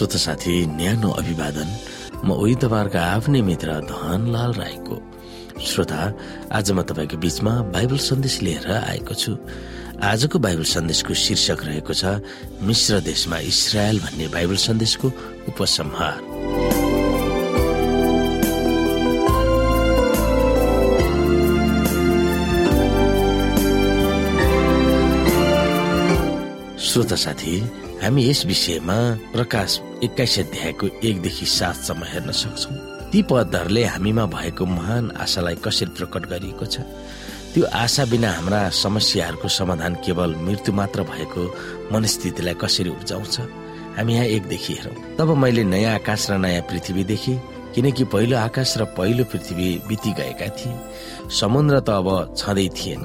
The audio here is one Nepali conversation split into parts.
श्रोत साथी न्यानो अभिवादन। म उही तपाईँहरूका आफ्नै मित्र धनलाल राईको। श्रोता आज म तपाईँको बीचमा बाइबल सन्देश लिएर आएको छु। आजको बाइबल सन्देशको शीर्षक रहेको छ मिश्र देशमा इसरायल भन्ने बाइबल सन्देशको उपसंहार। श्रोता साथी हामी यस विषयमा प्रकाश एक्काइस अध्यायको एकदेखि सातसम्म हेर्न सक्छौ। ती पदहरूले हामीमा भएको महान आशालाई कसरी प्रकट गरिएको छ? त्यो आशा बिना हाम्रा समस्याहरूको समाधान केवल मृत्यु मात्र भएको मनस्थितिलाई कसरी उब्जाउँछ? हामी यहाँ एकदेखि हेरौँ। तब मैले नयाँ आकाश र नयाँ पृथ्वी देखेँ किनकि पहिलो आकाश र पहिलो पृथ्वी बिति गएका थिए। समुद्र त अब छँदै थिएन।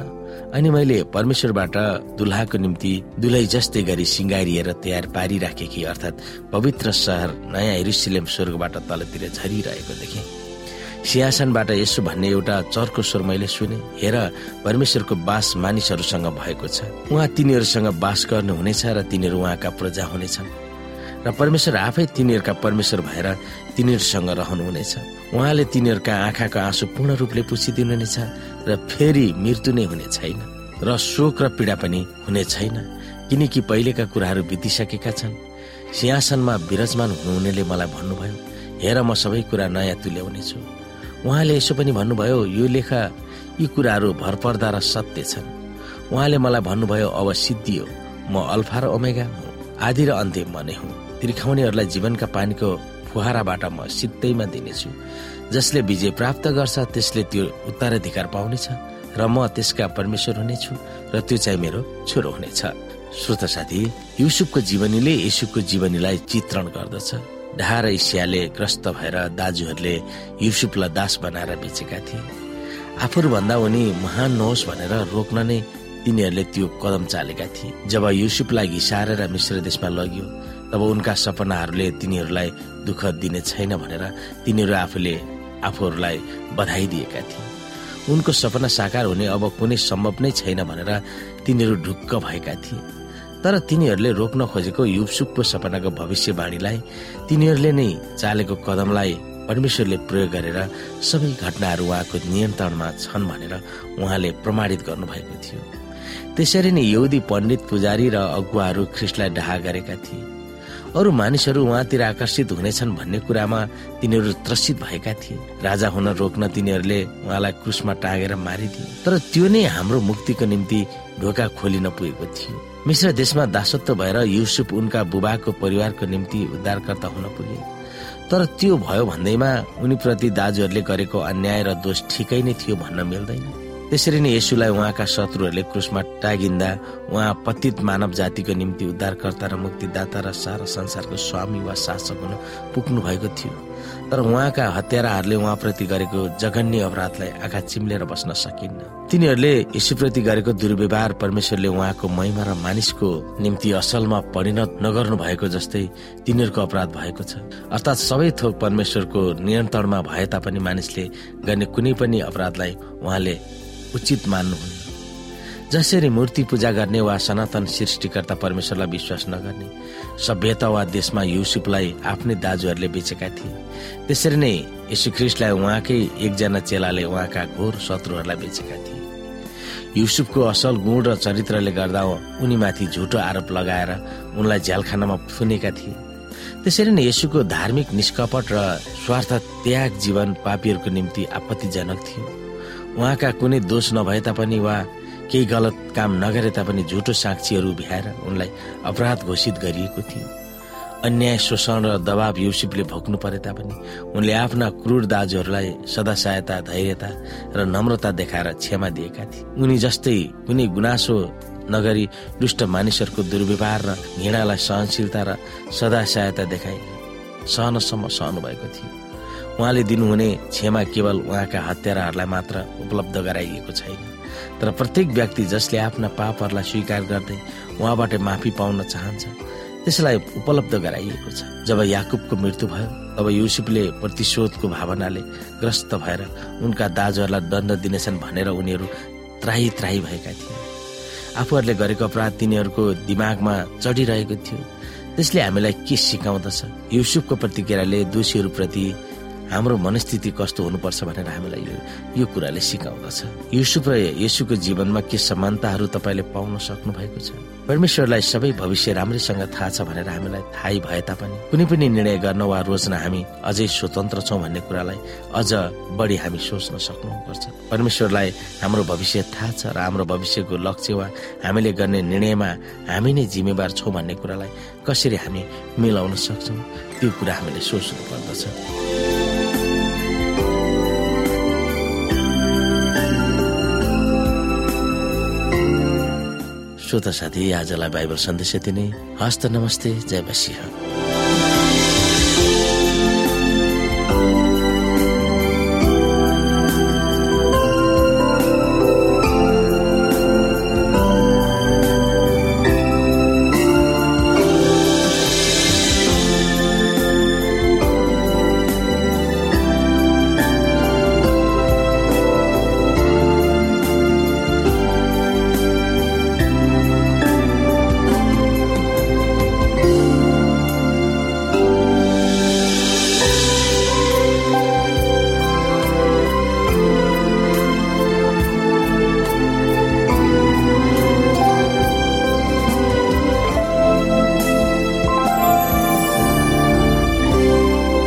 अनि मैले परमेश्वरबाट दुल्हाको निम्ति दुलै जस्तै गरी सिँगारिएर तयार पारिराखेकी अर्थात् पवित्र सहर नयाँ हेरुसलेम स्वर्गबाट तलतिर झरिरहेको देखेँ। सिंहासनबाट यसो भन्ने एउटा चर्को स्वर मैले सुने। हेर परमेश्वरको बास मानिसहरूसँग भएको छ। उहाँ तिनीहरूसँग बास गर्नुहुनेछ र तिनीहरू उहाँका प्रजा हुनेछन्। र परमेश्वर आफै तिनीहरूका परमेश्वर भएर तिनीहरूसँग रहनुहुनेछ। उहाँले तिनीहरूका आँखाको आँसु पूर्ण रूपले पुछिदिनुहुनेछ। र फेरि मृत्यु नै हुने छैन र शोक र पीडा पनि हुने छैन किनकि पहिलेका कुराहरू बितिसकेका छन्। सिंहासनमा विराजमान हुनुहुनेले मलाई भन्नुभयो हेर म सबै कुरा नयाँ तुल्याउनेछु उहाँले यसो पनि भन्नुभयो यो लेखा यी कुराहरू भरपर्दा र सत्य छन्। उहाँले मलाई भन्नुभयो अब सिद्धियो म अल्फा र ओमेगा हुँ। आदि र अन्त्य म नै हुँ। तिर्खाउनेहरूलाई जीवनका पानीको फुहाराबाट म सित्तैमा दिनेछु। जसले विजय प्राप्त गर्छ त्यसले त्यो उत्तराधिकार पाउनेछ र म त्यसका परमेश्वर हुनेछु र त्यो चाहिँ मेरो छोरो हुनेछ। श्रोत साथी युसुफको जीवनीले यशुको जीवनीलाई चित्रण गर्दछ। ढा र इसियाले ग्रस्त भएर दाजुहरूले युसुफलाई दास बनाएर बेचेका थिए। आफूभन्दा उनी महान नहोस् भनेर रोक्न नै तिनीहरूले त्यो कदम चालेका थिए। जब युसुफलाई घिसारेर मिश्र देशमा लग्यो तब उनका सपनाहरूले तिनीहरूलाई दुःख दिने छैन भनेर तिनीहरू आफूले आफूहरूलाई बधाई दिएका थिए। उनको सपना साकार हुने अब कुनै सम्भव नै छैन भनेर तिनीहरू ढुक्क भएका थिए। तर तिनीहरूले रोक्न खोजेको युसुफको सपनाको भविष्यवाणीलाई तिनीहरूले नै चालेको कदमलाई परमेश्वरले प्रयोग गरेर सबै घटनाहरू उहाँको नियन्त्रणमा छन् भनेर उहाँले प्रमाणित गर्नुभएको थियो। त्यसरी नै यहुदी पण्डित पुजारी र अगुवाहरू ख्रिस्टलाई डहा गरेका थिए। अरू मानिसहरू उहाँतिर आकर्षित हुनेछन् भन्ने कुरामा तिनीहरू त्रसित भएका थिए। राजा हुन रोक्न तिनीहरूले उहाँलाई क्रुसमा टाँगेर मारिदिए। तर त्यो नै हाम्रो मुक्तिको निम्ति ढोका खोलिन पुगेको थियो। मिश्र देशमा दासत्व भएर युसुफ उनका बुबाको परिवारको निम्ति उद्धारकर्ता हुन पुगे। तर त्यो भयो भन्दैमा उनीप्रति दाजुहरूले गरेको अन्याय र दोष ठिकै नै थियो भन्न मिल्दैन। त्यसरी नै यसुलाई उहाँका शत्रुहरूले क्रुसमा टागिन्दा उहाँ पतित मानव जातिको निम्ति उद्धारकर्ता र मुक्तिदाता र सारा संसारको स्वामी वा शासक हुन पुग्नु भएको थियो। तर उहाँका हत्याराहरूले उहाँप्रति गरेको जघन्य अपराधलाई आँखा चिम्लेर बस्न सकिन्न। तिनीहरूले यशुप्रति गरेको दुर्व्यवहार परमेश्वरले उहाँको महिमा र मानिसको निम्ति असलमा परिणत नगर्नु भएको जस्तै तिनीहरूको अपराध भएको छ। अर्थात् सबै थोक परमेश्वरको नियन्त्रणमा भए तापनि मानिसले गर्ने कुनै पनि अपराधलाई उहाँले उचित मान्नुहुन्न जसरी मूर्ति पूजा गर्ने वा सनातन सृष्टिकर्ता परमेश्वरलाई विश्वास नगर्ने सभ्यता वा देशमा युसुफलाई आफ्नै दाजुहरूले बेचेका थिए। त्यसरी नै यशु ख्रिस्टलाई उहाँकै एकजना चेलाले उहाँका घोर शत्रुहरूलाई बेचेका थिए। युसुफको असल गुण र चरित्रले गर्दा उनीमाथि झुटो आरोप लगाएर उनलाई झ्यालखानामा थुनेका थिए। त्यसरी नै यसुको धार्मिक निष्कपट र स्वार्थ त्याग जीवन पापीहरूको निम्ति आपत्तिजनक थियो। उहाँका कुनै दोष नभए तापनि वा केही गलत काम नगरे तापनि झुटो साक्षीहरू भ्याएर उनलाई अपराध घोषित गरिएको थियो। अन्याय शोषण र दबाव युसिपले भोग्नु परे तापनि उनले आफ्ना क्रूर दाजुहरूलाई सदा सहायता धैर्यता र नम्रता देखाएर क्षमा दिएका थिए। उनी जस्तै कुनै गुनासो नगरी दुष्ट मानिसहरूको दुर्व्यवहार र घृणालाई सहनशीलता र सदा सहायता देखाए सहनसम्म सहनु भएको थियो। उहाँले दिनुहुने क्षमा केवल उहाँका हत्याराहरूलाई मात्र उपलब्ध गराइएको छैन। तर प्रत्येक व्यक्ति जसले आफ्ना पापहरूलाई स्वीकार गर्दै उहाँबाट माफी पाउन चाहन्छ त्यसलाई उपलब्ध गराइएको छ। जब याकुबको मृत्यु भयो तब युसुफले प्रतिशोधको भावनाले ग्रस्त भएर उनका दाजुहरूलाई दण्ड दिनेछन् भनेर उनीहरू त्राही त्राही भएका थिए। आफूहरूले गरेको अपराध तिनीहरूको दिमागमा चढिरहेको थियो। त्यसले हामीलाई के सिकाउँदछ? युसुफको प्रतिक्रियाले दोषीहरूप्रति हाम्रो मनस्थिति कस्तो हुनुपर्छ भनेर हामीलाई यो यो कुराले सिकाउँदछ। युसुफ र यसुको जीवनमा के समानताहरू तपाईँले पाउन सक्नु भएको छ? परमेश्वरलाई सबै भविष्य राम्रैसँग थाहा छ भनेर हामीलाई थाहै भए तापनि कुनै पनि निर्णय गर्न वा रोज्न हामी अझै स्वतन्त्र छौँ भन्ने कुरालाई अझ बढी हामी सोच्न सक्नुपर्छ परमेश्वरलाई हाम्रो भविष्य थाहा छ र हाम्रो भविष्यको लक्ष्य वा हामीले गर्ने निर्णयमा हामी नै जिम्मेवार छौँ भन्ने कुरालाई कसरी हामी मिलाउन सक्छौँ त्यो कुरा हामीले सोच्नु पर्दछ श्रोता साथी आजलाई बाइबल सन्देश यति नै। हस्त नमस्ते जय मसिंह।